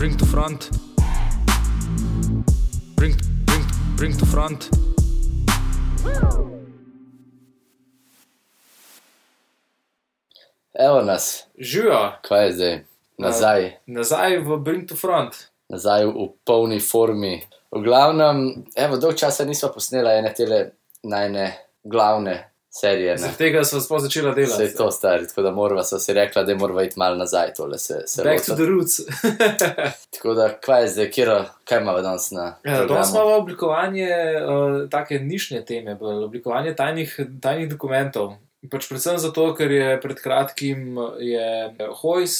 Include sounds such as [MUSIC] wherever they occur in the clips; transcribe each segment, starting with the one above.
bring to front. Bring, bring, bring to front. Evo nas, Živijo, kaj je zdaj, nazaj, nazaj v Bring to front. nazaj v polni formi. V glavnem, evo, dolg časa nismo posneli ene tele najne glavne serije. Zaradi tega smo sploh začeli Se delati. je to stari, tako da morava si rekla, da morava iti malo nazaj tole se, se Back to lotiti. the roots. [LAUGHS] Tako da, kaj je zdaj, kjero, kaj imamo danes na Ja, Danes imamo oblikovanje uh, take nišne teme, oblikovanje tajnih, tajnih dokumentov. Pač predvsem zato, ker je pred kratkim je Hojs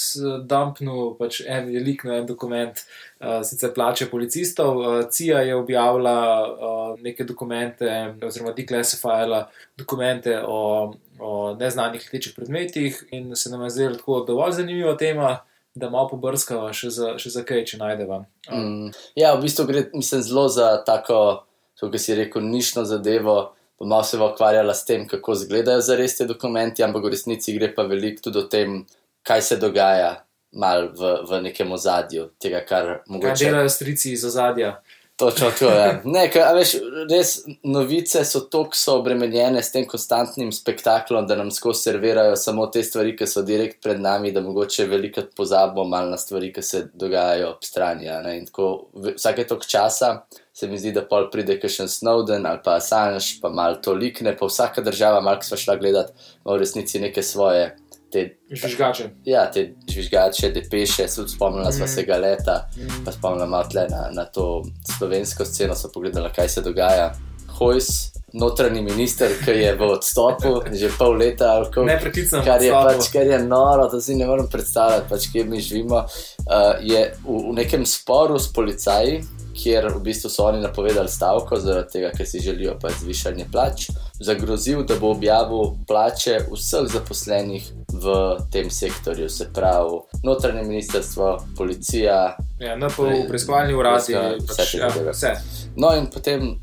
dumpnil pač en velik na en dokument, uh, sicer plače policistov. Uh, CIA je objavila uh, neke dokumente, oziroma declassifila dokumente o, o neznanih letečih predmetih, in se nam je zdela tako dovolj zanimiva tema, da malo pobrskava še za, še za kaj, če najdeva. Uh, Mm, ja, v bistvu gre mislim, zelo za tako, kot si rekel, nišno zadevo. Malo se bo ukvarjala s tem, kako izgledajo za res te dokumenti, ampak v resnici gre pa veliko tudi o tem, kaj se dogaja mal v, v nekem ozadju tega, kar Kaj mogoče. delajo strici iz ozadja? Točno to je. Ne, kaj, veš, res novice so tako so obremenjene s tem konstantnim spektaklom, da nam skozi servirajo samo te stvari, ki so direkt pred nami, da mogoče velikrat pozabimo malo na stvari, ki se dogajajo ob strani. tako vsake tok časa se mi zdi, da pol pride kakšen Snowden ali pa Assange, pa malo to likne, pa vsaka država, malo ki smo šla gledati, ima v resnici neke svoje. Te, Žvižgače. ja, te žvižgače, se tudi spomnila sva Mm. se ga leta, Mm. pa spomnila malo tle na, na to slovensko sceno, so pogledala, kaj se dogaja. Hojs, notranji minister, ki je v odstopu že pol leta, kako. Nepreklicno. Kar je, pač, kar je noro, to si ne morem predstavljati, pač, kje mi živimo. Uh, je v, v nekem sporu s policaji, kjer v bistvu so oni napovedali stavko, zaradi tega, ker si želijo pač zvišanje plač, zagrozil, da bo objavil plače vseh zaposlenih v tem sektorju, se pravi notranje ministrstvo, policija. Ja, NPO, preiskovalni uradi, pač, vse te ja, zadeve. vse. No, in potem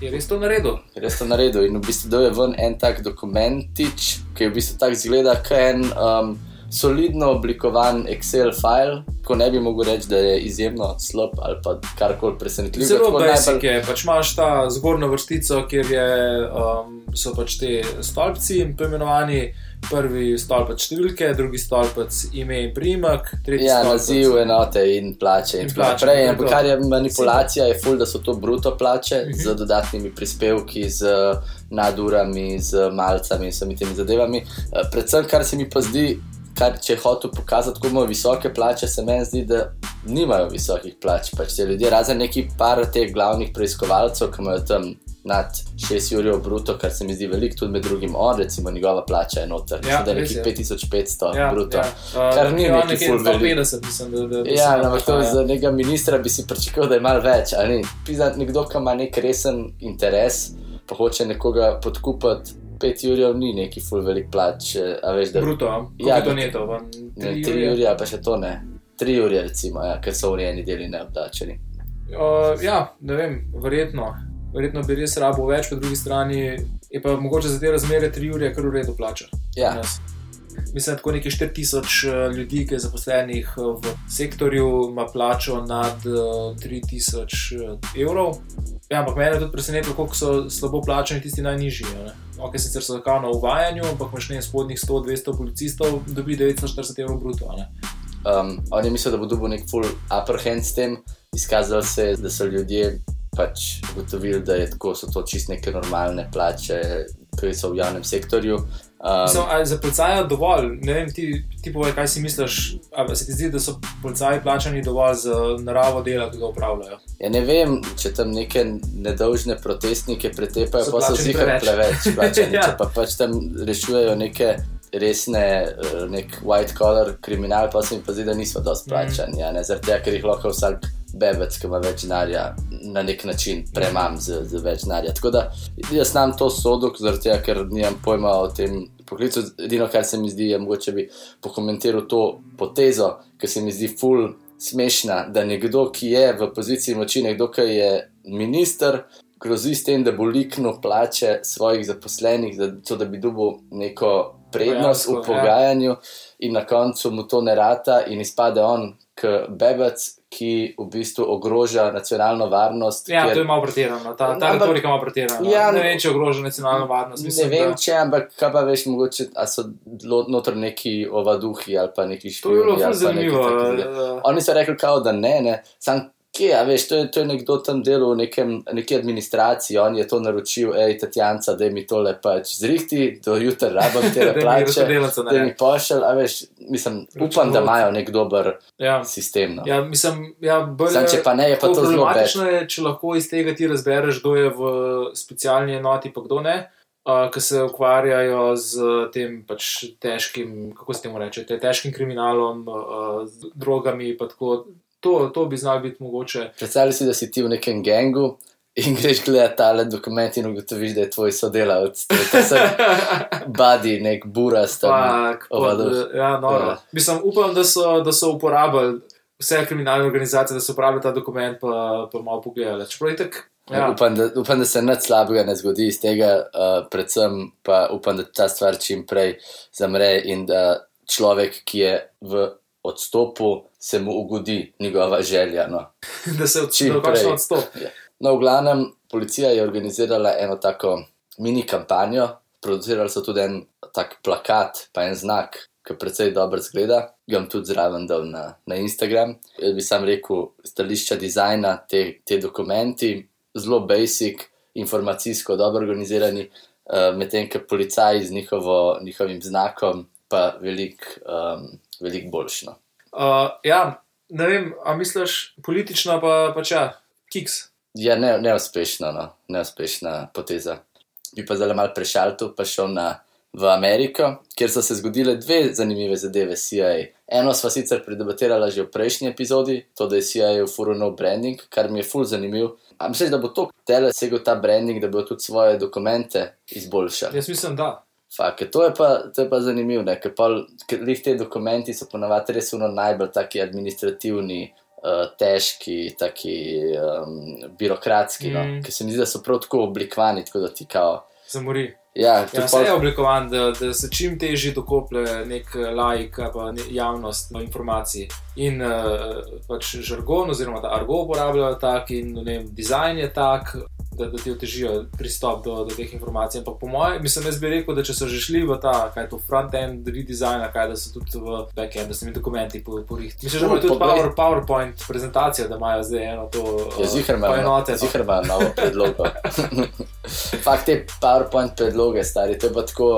Je res to naredil? res to naredil. In v bistvu dal je ven en tak dokumentič, ki je v bistvu tako zgleda, kot en um, solidno oblikovan Excel file, ko ne bi mogel reči, da je izjemno slab ali pa karkoli presenetljiv. Zelo basic najbolj- je. Pač imaš ta zgornjo vrstico, kjer je, um, so pač te stolpci poimenovani. Prvi stolpec številke, drugi stolpec ime in priimek, tretji Ja, stolpec. naziv, enote in plače. In In plače, naprej. to je Ampak kar je manipulacija, je ful, da so to bruto plače Mhm. z dodatnimi prispevki, z nadurami, z malcami in vsemi temi zadevami. Eh, Predvsem, kar se mi pa zdi, kar če je hotel pokazati, kako imajo visoke plače, se meni zdi, da nimajo visokih plač. Pač te ljudje, razen neki par teh glavnih preiskovalcev, ki imajo tam nad 6 ur bruto, kar se mi zdi veliko, tudi med drugim on, recimo njegova plača je noter, Ja, da je nekih je. 5500 Ja, bruto. ja. Uh, Kar ni nekje neki nekje ful veliko. 150, mislim, da, da, da Ja, no, ampak to nahaja. za nekega ministra bi si pričakoval, da je malo več. ali ni? Pizda, nekdo, ki ima nek resen interes, pa hoče nekoga podkupiti, pet jurjev ni neki full velik plač. eh, veš, da Bruto, a? koliko Ja, to tri tri jurje? jurje, pa še to ne. Tri jurje, recimo, ja, ker so urejeni deli neobdačeni. Uh, ja, ne vem, verjetno. Verjetno bi res rabo več, po drugi strani je pa mogoče za te razmere tri ure kar v redu plača. Ja. Mislim, da tako nekaj 4000 eh, ljudi, ki je zaposlenih eh, v sektorju, ima plačo nad eh, 3000 evrov. Ja, ampak mene je tudi presenetilo, koliko so slabo plačani tisti najnižji. a ne. Ok, sicer so kao na uvajanju, ampak imaš ne spodnjih 100-200 policistov, dobi 940 evrov bruto. um, on je mislil, da bo dobil nek full upper hand s tem, izkazalo se je, da so ljudje pač ugotovili, da je tako, so to čist neke normalne plače, ki so v javnem sektorju. Um, Mislim, ali za policaja dovolj? Ne vem, ti, ti povej, kaj si misliš. Ali se ti zdi, da so policaji plačani dovolj za naravo dela, ki ga upravljajo? Ja, ne vem, če tam neke nedolžne protestnike pretepajo, pa so zihar preveč. [LAUGHS] plačani. Ja. Če pa pač tam rešujejo neke resne, eh, nek white collar kriminal, pa se mi pa zdi, da niso dosti Mm. plačani. Ja, ne, zaradi tega, ker jih lahko vsak bebec, ki ima več denarja, na nek način premam z, z več denarja. Tako da jaz znam to sodok, zaradi tega, ker nimam pojma o tem poklicu. Edino, kar se mi zdi, je mogoče bi pokomentiral to potezo, ki se mi zdi full smešna, da nekdo, ki je v poziciji moči, nekdo, ki je minister, grozi s tem, da bo liknil plače svojih zaposlenih, zato da bi dobil neko prednost v Dejansko, ja. pogajanju, in na koncu mu to ne rata, in izpade on, kot bebec, ki v bistvu ogroža nacionalno varnost. Ja, ker- to je malo pretirano, ta, ta Ampak- retorika je malo pretirana. Ja, ne vem, če ogroža nacionalno varnost. Ne Mislim, vem, da, če, ampak kaj pa veš, mogoče so noter neki ovaduhi ali pa neki to je bilo špijuni. neki zanimivo. taki- eh, Oni so rekli, kao, da ne, ne. Sam, kje, a veš, to je, to je nekdo tam delal v nekem, neki administraciji, on je to naročil, hej, Tatjanca, da mi tole pač zrihti, do jutra rabam [LAUGHS] te plače, da mi ne. pošelj, a veš, mislim, upam, da imajo nek dober Ja. sistem. No. Ja, mislim, ja, bolj Sam, če pa ne, je pa to zelo problematično, je, če lahko iz tega ti razbereš, kdo je v specialni enoti, pa kdo ne. Uh, ki se ukvarjajo z tem pač težkim, kako se temu reče, te težkim kriminalom, uh, z drogami. pa Tako, to, to bi znalo biti mogoče. Predstavljaj si, da si ti v nekem gengu in [LAUGHS] greš gledati tale dokument in ugotoviš, da je tvoj sodelavec. To se [LAUGHS] badi, nek burast. tam. Ja, noro. Ja. Mislim, upam, da so, da so uporabili vse kriminalne organizacije, da so uporabili ta dokument, pa, pa malo pogledali. Čeprav je tako. Ja. Upam, da, upam, da se nič slabega ne zgodi iz tega, uh, predvsem pa upam, da ta stvar čim prej zamre in da človek, ki je v odstopu, se mu ugodi njegova želja. No. [LAUGHS] da se Čim odstopi. prej. Odstop. No, v glavnem, policija je organizirala eno tako mini kampanjo, producirali so tudi en tak plakat, pa en znak, ki precej dobro zgleda. Ga bom tudi zraven dal na, na Instagram. Jaz bi sam rekel, stališča dizajna, te, te dokumenti, zelo basic, informacijsko dobro organizirani, uh, medtem ko policaji z njihovo, njihovim znakom pa veliko um, velik boljšno. Uh, ja, ne vem, a misliš politično, pa, pa če, kiks. Ja, ne, neuspešno, no. neuspešna poteza. Bi pa zelo malo prešaltil, pa šel na, v Ameriko, kjer so se zgodile dve zanimive zadeve CIA. Eno sva sicer predebatirala že v prejšnji epizodi, to, da je CIA ufuril nov branding, kar mi je ful zanimiv. Ampak misliš, da bo to telesegel ta branding, da bo tudi svoje dokumente izboljšal? Jaz mislim, da. Fake, to je pa, to je pa zanimivo, ne? ker pa ker te dokumenti so ponavadi res uno najbolj taki administrativni, uh, težki, taki um, birokratski, mm. no? Mm. ker se mi zdi, da so prav tako oblikovani, tako da ti kao. Zamori. Ja, Ja, vse pol- je oblikovan, da, da se čim težje dokoplje nek laik ali javnost do informacij. In uh, pač žargon, oziroma ta argo uporabljajo tak, in vem, dizajn je tak, da, da ti otežijo pristop do, do teh informacij. Ampak po mojem, mislim, jaz bi rekel, da če so že šli v ta, kaj to front-end redesign, kaj da so tudi v back-end, da so mi dokumenti porihti. Mislim, Ful, imajo tudi power, PowerPoint prezentacijo, da imajo zdaj eno to Ja, zihar ima, poenoteno. zihar ima novo predlogo. [LAUGHS] Fakt te PowerPoint predloge, stari, to je pa tako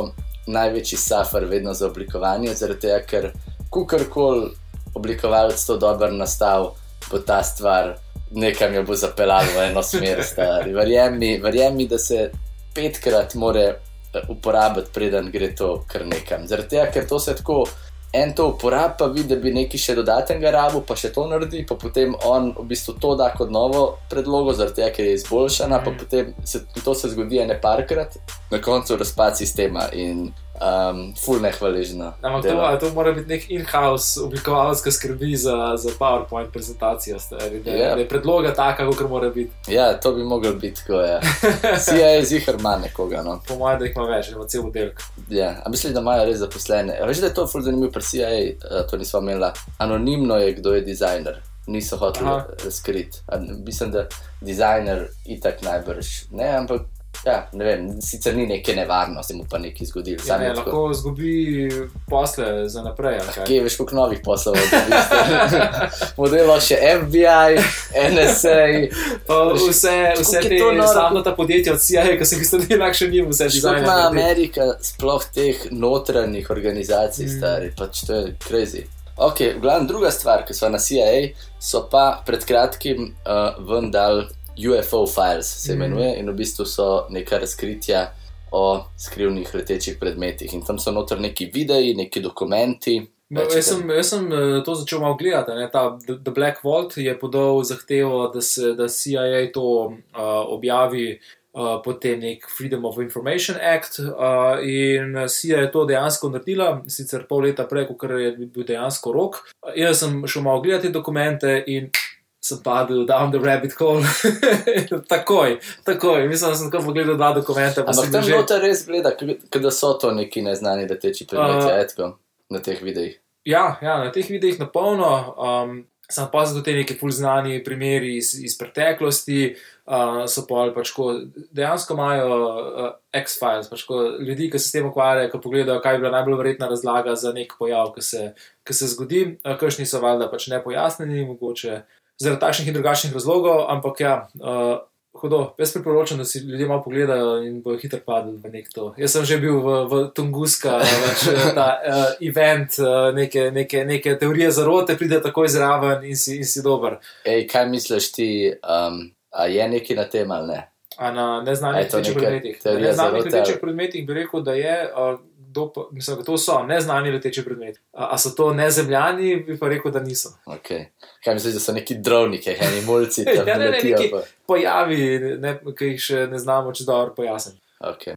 največji safar vedno za oblikovanje, zaradi tega, ker kukorkoli oblikovalec to dobro nastav, bo ta stvar nekam jo bo zapeljala v eno smer, stari. Verjem mi, verjem mi, da se petkrat more eh, uporabiti, preden gre to kar nekam. Zaradi tega, ker to se tako. En to uporablja, pa vidi, da bi nekaj še dodatnega rabu, pa še to naredi, pa potem on v bistvu to da kot novo predlogo, zaradi tega, ker je izboljšana, pa Mhm. potem se to se zgodi ene parkrat, na koncu razpad sistema in um, full nehvaležno. Ampak to, delo. a to mora biti nek in-house oblikovalec, ki skrbi za, za PowerPoint prezentacijo, stari, da, Ja. yeah. da je predloga taka, kot mora biti. Ja, to bi mogel biti tako, ja. [LAUGHS] CIA je zihar ima nekoga, no. Po mojem, da jih ima več, ima cel oddelek. Ja, a mislim, da imajo res zaposlene. A veš, da je to ful zanimivo pri CIA, eh, to nismo imeli. Anonimno je, kdo je dizajner. Niso hoteli razkriti. Mislim, da dizajner itak najbrž. Ne, ampak ja, ne vem, sicer ni neke nevarnosti, mu pa nekaj zgodil. Ja, ne, je tako. lahko zgubi posle za naprej. kaj. Kje veš, koliko novih poslov je? [LAUGHS] Modelo še FBI, NSA. Pa vse, vse je te noro? slamnata podjetja od CIA, ki se jih stvari še njim, vse Kako dizajne. ima naredi. Amerika sploh teh notranjih organizacij, Mm. stari, pač to je crazy. Ok, v glavnem druga stvar, ki so na CIA, so pa pred kratkim uh, ven dal UFO files, se Mm. imenuje, in v bistvu so neka razkritja o skrivnih letečih predmetih. In tam so noter neki videi, neki dokumenti. No, jaz, sem, jaz sem eh, to začel malo gledati. Ne, ta The Black Vault je podal zahtevo, da se da CIA to uh, objavi uh, potem nek Freedom of Information Act. Uh, in CIA je to dejansko naredila, sicer pol leta prej, kot je bil dejansko rok. Uh, jaz sem šel malo gledati te dokumente in sem padel down the rabbit hole. [LAUGHS] takoj, takoj, mislim, da sem tako pogledal dva dokumenta. pa Ampak tam že- že... noter res gleda, da so to neki neznani leteči predmeti, Uh, uh, etko, na teh videih. Ja, ja, na teh videih na polno. Um, sem pa te neke ful znani primeri iz, iz preteklosti. Uh, so pa ali pač ko dejansko imajo uh, X-Files, pač ko ljudi, ki se s tem ukvarjajo, ki pogledajo, kaj je bila najbolj verjetna razlaga za nek pojav, ki se, ki se zgodi, uh, kakšni so valjda pač nepojasnjeni, mogoče zaradi takšnih in drugačnih razlogov, ampak ja. Uh, Hudo, jaz priporočam, da si ljudje malo pogledajo in bojo hitro padli v nek to. Jaz sem že bil v, v Tunguska, pač, eh, ta uh, event, uh, neke, neke, neke teorije zarote, pride takoj zraven in si, in si dober. Ej, kaj misliš ti, um, a je nekaj na tem ali ne? A na neznanih predmetih. Na neznanih predmetih bi rekel, da je. Uh, kdo pa- Mislim, da to so neznani leteči predmeti. A, a so to nezemljani, bi pa rekel, da niso. Okay. Kaj misliš, da so neki drovniki, eni mulci, [LAUGHS] Ja, ne, ne, neki- pa- Pojavi, ne, ki jih še ne znamo, če dobro pojasnim. Okay.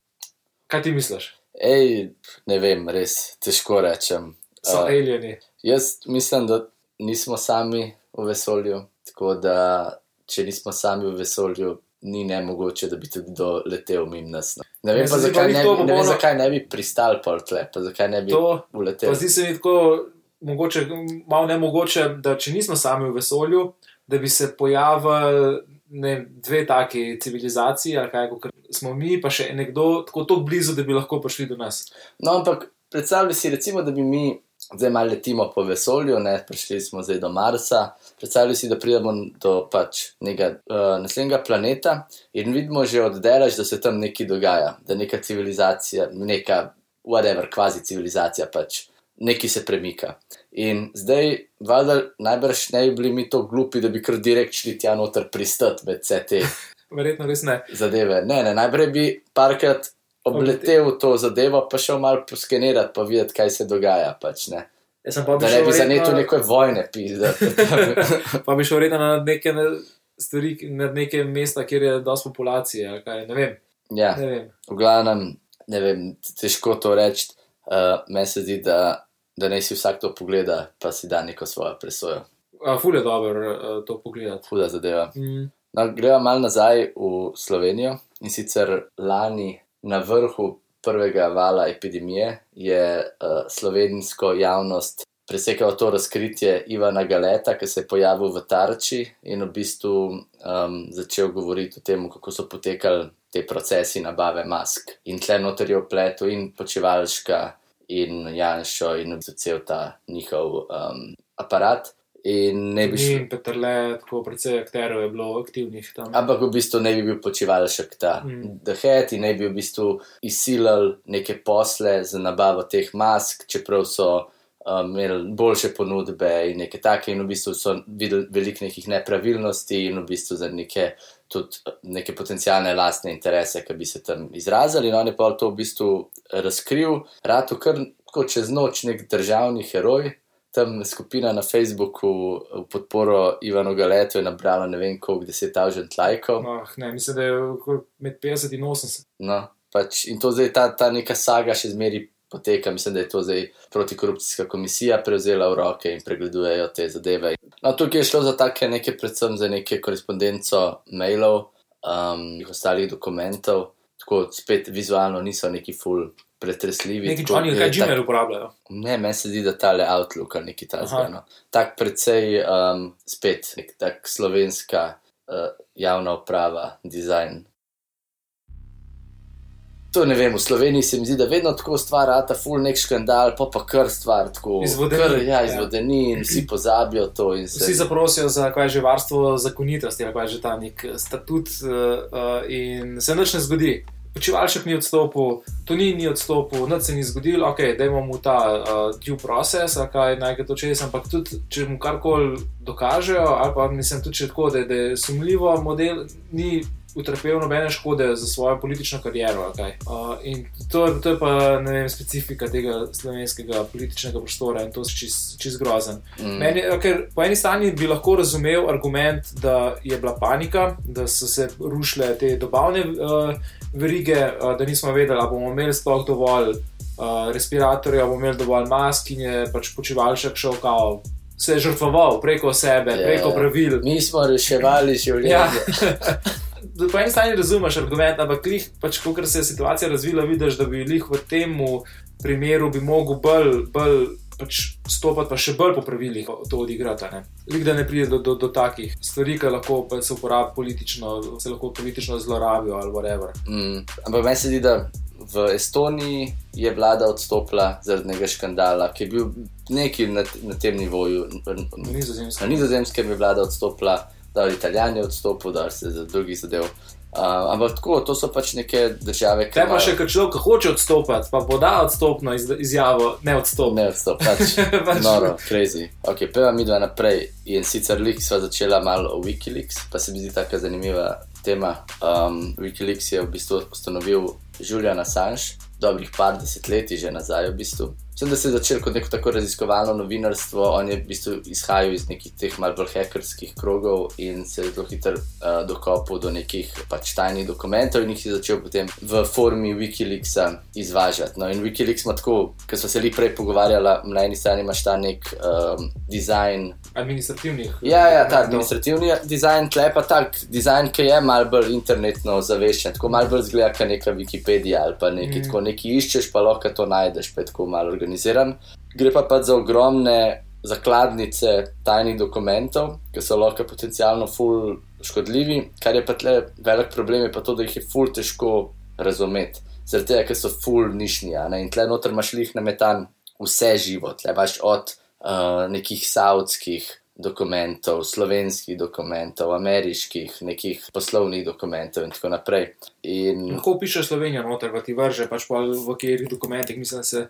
Kaj ti misliš? Ej, ne vem, res težko rečem. So Uh, alieni. Jaz mislim, da nismo sami v vesolju, tako da če nismo sami v vesolju, ni ne mogoče, da bi tudi kdo letel mimo nas. no. Ne vem, pa zakaj ne, bi, ne vem, popolno- zakaj ne bi pristal pol tle, pa zakaj ne bi To, uletel. zdi se mi tako mogoče, malo nemogoče, da če nismo sami v vesolju, da bi se pojavili ne, dve taki civilizaciji, ali kaj kot smo mi, pa še nekdo tako, tako blizu, da bi lahko prišli do nas. No, ampak predstavljaj si, recimo, da bi mi zdaj malo letimo po vesolju, ne, prišli smo zdaj do Marsa. Predstavljaj si, da pridemo do pač nekega uh, naslednjega planeta in vidimo že od delaž, da se tam nekaj dogaja, da neka civilizacija, neka, whatever, kvazi civilizacija pač. Nekaj se premika. In zdaj, valjda, najbrž ne bi bili mi tako glupi, da bi kar direkt šli tja noter pristati med vse te [LAUGHS] Verjetno res ne. zadeve. Ne, ne, najprej bi parkrat obletel to zadevo, pa šel malo poskenirati, pa videti, kaj se dogaja. Pač, ne. Jaz sem pa Da bi ne bi šel zanetil verjetno- neke vojne, pizda. [LAUGHS] Pa bi šel redno na neke ne- stvari, na neke mesta, kjer je dosti populacije. Kaj, ne vem. ja, Ne vem. v glavnem, ne vem, težko to reči. Uh, Meni se zdi, da, da ne si vsak to pogleda, pa si da neko svojo presojo. A, Ful je dobro uh, to pogledati. Huda zadeva. Mm. No, greva malo nazaj v Slovenijo in sicer lani na vrhu prvega vala epidemije je uh, slovensko javnost presekalo to razkritje Ivana Galeta, ki se je pojavil v Tarči in v bistvu um, začel govoriti o tem, kako so potekali te procesi nabave mask. In tle noter je opletel in počivalška in Janšo in v bistvu cel ta njihov um, aparat. In ne bi šlo. In Petrle, tako precej akterov je bilo aktivnih tam. Ampak v bistvu ne bi bil počivalšek ta Mm. dehet in ne bi v bistvu izsilili neke posle za nabavo teh mask, čeprav so um, imeli boljše ponudbe in neke take, in v bistvu so videli veliko nekih nepravilnosti in v bistvu za neke, tudi neke potencijalne lastne interese, ki bi se tam izrazili. In on je pa to v bistvu razkril, rado kar tako čez noč nek državni heroj. Tam skupina na Facebooku v podporo Ivanu Galetu je nabrala ne vem koliko, deset tisoč lajkov. Ah, ne, mislim, da je med 50 in 80. No, pač, in to zdaj ta, ta neka saga še zmeri poteka. Mislim, da je to zdaj protikorupcijska komisija prevzela v roke in pregledujejo te zadeve. No, tukaj je šlo za take neke, predvsem za neke korespondenco mailov um, in ostalih dokumentov, tako spet vizualno niso neki full pretresljivi. Tako člani, je kaj tak- Gmail uporabljajo. Ne, meni se zdi, da tale Outlook ali neki ta Aha. zgano. Tak precej um, spet nek tak slovenska uh, javna uprava, dizajn. To ne vem, v Sloveniji se mi zdi, da vedno tako stvar rata, full nek škandal, pa pa kar stvar tako. Izvodeni, Kar, ja, ja. izvodeni in vsi pozabijo to. se- Vsi zaprosijo za kaj že varstvo zakonitosti, ali kaj že ta nek statut, uh, uh, in se nič ne zgodi. Počivalšek ni odstopil, to ni, odstopil, nič se ni zgodilo, ok, dajmo mu ta uh, due process, kaj naj ga to čez, ampak tudi če mu karkoli dokažejo, ali pa mislim tudi, če tako, da, da je sumljivo, model ni utrpel nobene škode za svojo politično kariero. kaj. Uh, in to, to je pa vem, specifika tega slovenskega političnega prostora in to je čist, čist grozen. Mm. Meni, je- ker po eni strani bi lahko razumel argument, da je bila panika, da so se rušile te dobavne uh, verige, uh, da nismo vedeli, ali bomo imeli sploh dovolj uh, respiratorjev, ali bomo imeli dovolj mask in je pač počivalšek šel kao se je žrtvoval preko sebe, Ja, preko ja. pravil. Mi smo reševali življenje. Ja. [LAUGHS] Po eni strani razumeš argument, ampak lih, pač, ko se je situacija razvila, vidiš, da bi lih v tem primeru bi mogel bolj, bolj pač stopiti, pa še bolj po pravilih to odigrati. Ne? Lik, da ne pride do, do, do takih stvari, ki lahko pa se uporabijo politično, se lahko politično zlorabijo ali whatever. Mm. Ampak meni se zdi, da v Estoniji je vlada odstopila zaradi nekega škandala, ki je bil neki na, na tem nivoju. Na nizozemskem. Na nizozemskem je vlada odstopila, da je Italijan je odstopil, da se za drugih zadev. Uh, ampak tako, to so pač neke države, ki Kaj pa še, ker človek hoče odstopiti, pa poda odstopno iz, izjavo, ne odstop. Ne odstop, pač. [LAUGHS] Pač- Noro, crazy. Ok, peva mi dva naprej. In sicer lik sva začela malo o Wikileaks, pa se mi zdi tako zanimiva tema. Um, Wikileaks je v bistvu ustanovil Julian Assange, dobrih par desetletij že nazaj v bistvu. Mislim, da se je začel kot neko tako raziskovalno novinarstvo, on je v bistvu izhajal iz nekih teh malce bolj hekerskih krogov in se je zelo hitro uh, dokopal do nekih pač tajnih dokumentov in jih je začel potem v formi Wikileaksa izvažati. No, in Wikileaks ima tako, ker smo se li prej pogovarjali, na eni strani imaš ta nek um, dizajn. Administrativnih. Ja, ja, ta No. administrativni dizajn, tle pa tak dizajn, ki je mal bolj internetno zaveščen, tako mal bolj zgleda, kot neka Wikipedija ali pa nekaj, Mm. tako nekaj iščeš, pa lahko to najdeš, pa je tako malo organiziran. Gre pa pač za ogromne zakladnice tajnih dokumentov, ki so lahko potencialno ful škodljivi, kar je pa tle velik problem, je pa to, da jih je ful težko razumeti. Zaradi tega, ker so ful nišni, a ne? in tle noter imaš lih nametan vse živo, tle imaš od uh, nekih saudskih dokumentov, slovenskih dokumentov, ameriških, nekih poslovnih dokumentov in tako naprej. In Lahko piše Slovenijo noter, pa ti vrže, pač pa v katerih dokumentih mislim, da se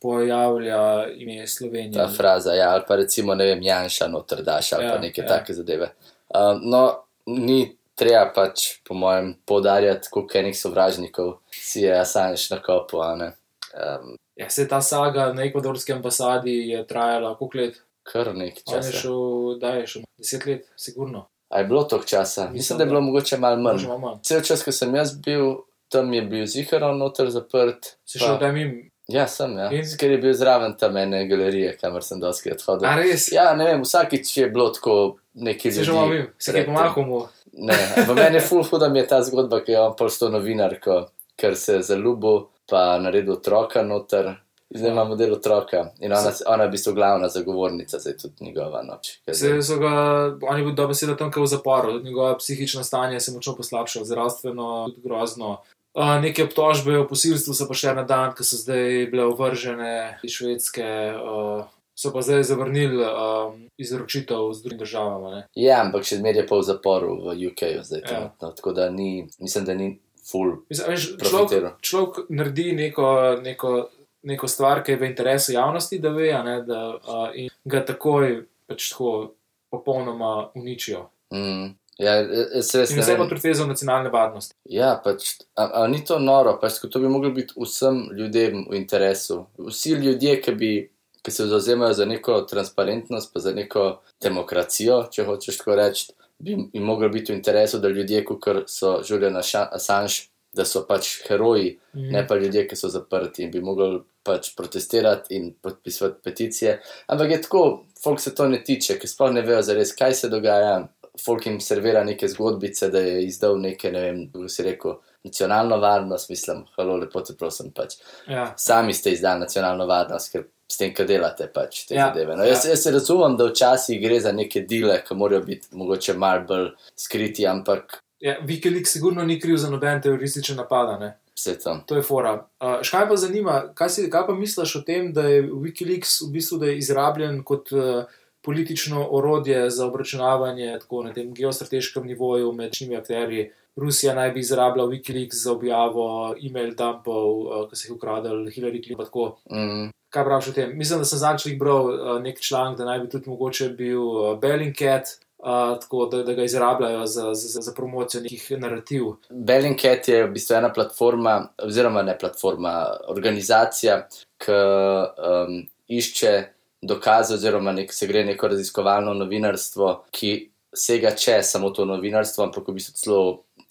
pojavlja ime Slovenije. ta fraza, ja, ali pa recimo, ne vem, Janša noter daš ali ja, pa neke ja. take zadeve. Um, no, ni treba pač, po mojem, podarjati, koliko enih sovražnikov si je Assange na kopu. Um, Ja, se ta saga na ekvadorski ambasadi je trajala koliko let? kar nekaj On je časa. šel, da je šel deset let, sigurno. A je bilo toliko časa? Mislim, Mislim, da je bilo mogoče malo manj. Manj. Cel čas, ko sem jaz bil, tam je bil ziharon noter zaprt. Si pa- šel tam jim, Ja, sem, ja. In? Ker je bil zraven tam ene galerije, kamor sem dosti odhodil. a res? Ja, ne vem, vsakič je bilo tako neki Si že mim, si kaj pomahal mu. Ne, v meni je full huda mi je ta zgodba, ki je on postal novinarko, ker se je zaljubil, pa naredil otroka noter. Zdaj imamo del otroka in ona, ona je v bistvu glavna zagovornica, zdaj tudi njegova noč. Se so ga, on je bil dobesedno tam, kot v zaporu, njegova psihično stanje se je močno poslabšalo, zdravstveno, tudi grozno. Uh, neke obtožbe o posilstvu so pa še na dan, ki so zdaj bile ovržene iz Švedske, uh, so pa zdaj zavrnili um, izročitev z drugimi državami. Ne? Ja, ampak še zmeraj je pa v zaporu v UK-ju zdaj Ja. trenutno, tako da ni, mislim, da ni full. Mislim, veš, človek, človek naredi neko, neko, neko stvar, ki je v interesu javnosti, da ve, ne, da, uh, in ga takoj pač tako popolnoma uničijo. Mm. Ja, In ne vse pod pretvezo nacionalne varnosti. Ja, pač, a, a ni to noro, pač, to bi moglo biti vsem ljudem v interesu. Vsi ljudje, ki, bi, ki se zauzemajo za neko transparentnost, pa za neko demokracijo, če hočeš tako reči, bi jim moglo biti v interesu, da ljudje, kot so Julian Assange, da so pač heroji, Mhm. ne pa ljudje, ki so zaprti in bi mogli pač protestirati in podpisati peticije. Ampak je tako, folk se to ne tiče, ker sploh ne vejo zares, kaj se dogaja. Folk jim servira neke zgodbice, da je izdal neke, ne vem, kako si rekel, nacionalno varnost, mislim, halo, lepo te prosim, pač. Ja. Sami ste izdali nacionalno varnost, ker s tem, kar delate, pač te Ja, zadeve. No, jaz, ja. jaz se razumem, da včasih gre za neke dele, ki morajo biti mogoče malo bolj skriti, ampak Ja, Wikileaks sigurno ni kriv za noben terorističen napad. to. Je fora. Uh, škaj pa zanima, kaj, si, kaj pa misliš o tem, da je Wikileaks v bistvu da je izrabljen kot uh, politično orodje za obračunavanje tako, na tem geostrateškem nivoju med čimi akterji. Rusija naj bi izrabljala Wikileaks za objavo e-mail dumpov, uh, ki so jih ukradili Hillary Clinton. pa tako. Mm, Kaj praviš o tem? Mislim, da sem zadnjič bral uh, nek članek, da naj bi tudi mogoče bil uh, Bellingcat. Uh, tako da, da ga izrabljajo za, za, za promocijo nekih narativ. Bellingcat je v bistvu ena platforma, oziroma ne platforma, organizacija, ki um, išče dokaze, oziroma nek, se gre neko raziskovalno novinarstvo, ki sega čez samo to novinarstvo, ampak v bistvu celo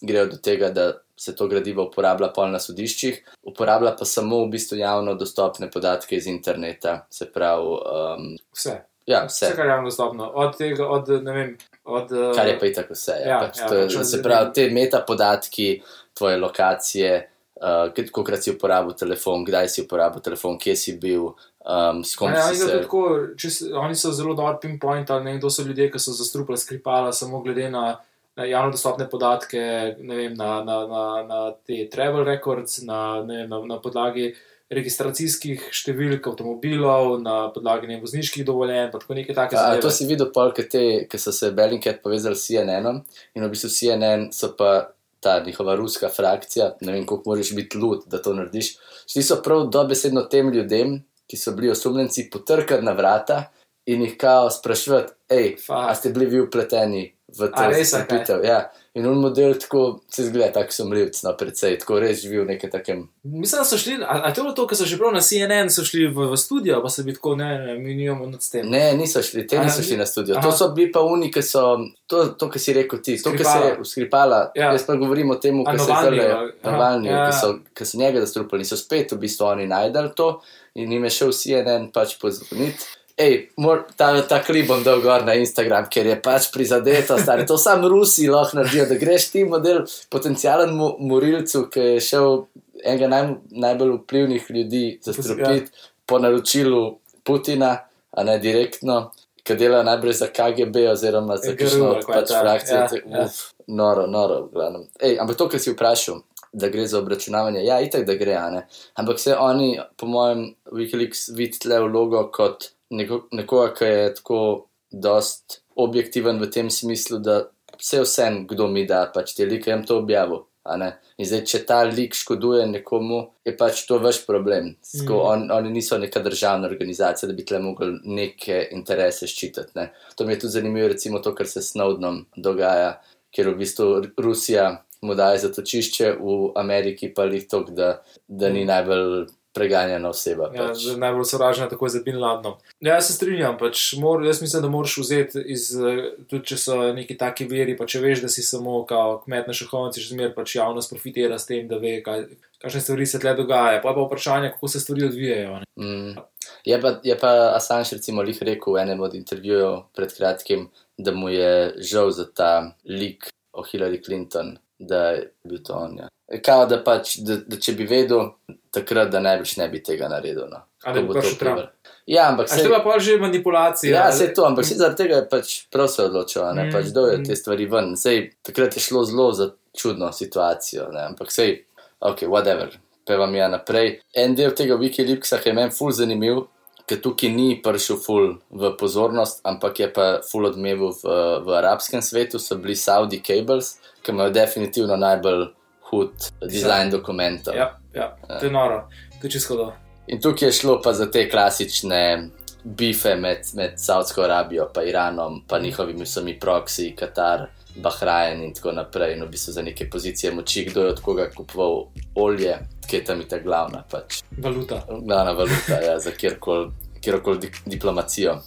grejo do tega, da se to gradivo uporablja pol na sodiščih, uporablja pa samo v bistvu javno dostopne podatke iz interneta, se pravi. Um, Vse. Ja, Vse, vse. kar je javno dostopno. Od tega, od ne vem, od. eh, Kar je pa itak vse. Ja, Ja, pač ja, to pač se pravi, te metapodatki, tvoje lokacije, uh, koliko si uporabil telefon, kdaj si uporabil telefon, kje si bil, um, s kom Ne, si se. tako, čist, oni so zelo dobro pinpointali, ne vem, kdo so ljudje, ki so zastrupili skripala samo glede na, na javno dostopne podatke, vem, na, na, na, na te travel records, na, vem, na, na podlagi registracijskih številk avtomobilov, na podlagi ne vozniških dovoljenj, pa tako nekaj takega. To si videl, pol, ki so se Bellingcat povezali s CNN-om in v bistvu CNN so pa ta njihova ruska frakcija, ne vem, koliko moraš biti lud, da to narediš. Šli so prav dobesedno tem ljudem, ki so bili osumljenci, potrkati na vrata in jih kao sprašvati, hej, a ste bili vi upleteni v to zapitev? Ja. In on model tako se zgleda, tako sumljivc, no, predvsej, tako res živi v nekem takem. Mislim, da so šli, a, a to je bilo to, ker so že prav na CNN so šli v, v studio, pa so bili tako, ne, ne, mi nimamo nad tem. Ne, niso šli, te A, niso ni- šli na studio. Aha. To so bili pa oni, ki so, to, to kar si rekel ti, to, kar se Skripala. je uskripala. Ja. Jaz pa govorim o tem, kar se Navalniju, zdaj aha, Navalnju, ja. ki so, ki so njega zastrupili so spet v bistvu oni najdel to in jim je šel CNN pač pozvoniti. Ej, mor, ta, ta klip bom dal gor na Instagram, ker je pač prizadeto, stari. To sam Rusi lahko naredijo, da greš ti model potencijalen mu, morilcu, ki je šel enega naj, najbolj vplivnih ljudi zastrupiti po naročilu Putina, a ne direktno, ki dela najbolj za KGB oziroma za kakšno pač ta, frakcijo. ja, te- ja. Uf, noro, noro, v glavnem. Ej, ampak to, kar si vprašal, da gre za obračunavanje, ja, itak da gre, ne. Ampak se oni, po mojem, Wikileaks vidi tle vlogo kot neko, nekoga, ki je tako dost objektiven v tem smislu, da vse vsem, kdo mi da, pač te like, jim to objavil. In zdaj, če ta lik škoduje nekomu, je pač to vaš problem. Sko, Mhm. on, oni niso neka državna organizacija, da bi tle mogli neke interese ščititi. Ne. To mi je tudi zanimivo, recimo to, kar se s Snowdenom dogaja, ker v bistvu Rusija mu daje zatočišče, v Ameriki pa jih to, da, da ni najbolj preganjena oseba. Ja, pač. najbolj sovražna tako za Bin Ladenom. Ja, jaz se strinjam, pač mor, jaz mislim, da moraš vzeti, iz, eh, tudi če so neki taki veri, pa če veš, da si samo kao kmet na šahovnici, še zmer pač javnost profitira s tem, da ve, kaj, kakšne stvari se tle dogajajo. Pa je pa vprašanje, kako se stvari odvijajo. Ne? Mm. Je, pa, je pa Assange recimo lih rekel v enem od intervjujev pred kratkim, da mu je žal za ta lik o Hillary Clinton, da je bil to on. Ja. Kao, da, pač, da, da če bi vedel takrat, da najbrž ne bi tega naredil. No. Ali bo to še primer. Ja, ampak bila pa že manipulacija. Ja, se to, ampak se zaradi tega je pač prav se odločil, ne, Mm, pač je mm. te stvari ven. Sej, takrat je šlo zelo za čudno situacijo, ne, ampak sej, ok, whatever, pevam ja naprej. En del tega Wikileaksa je meni ful zanimiv, ker tukaj ni prišel ful v pozornost, ampak je pa ful odmeval v, v arabskem svetu, so bili Saudi Cables, ki imajo definitivno najbolj hud dizajn dokumentov. Ja, ja, to je noro, to je čisto do. In tukaj je šlo pa za te klasične bife med, med Saudsko Arabijo, pa Iranom, pa njihovimi vsemi proksi, Katar, Bahrajn in tako naprej. In v bistvu za neke pozicije moči, kdo je od koga kupoval olje, ki je tam ta glavna, pač Valuta. glavna valuta ja, za kjerkoli kjerkoli di diplomacijo.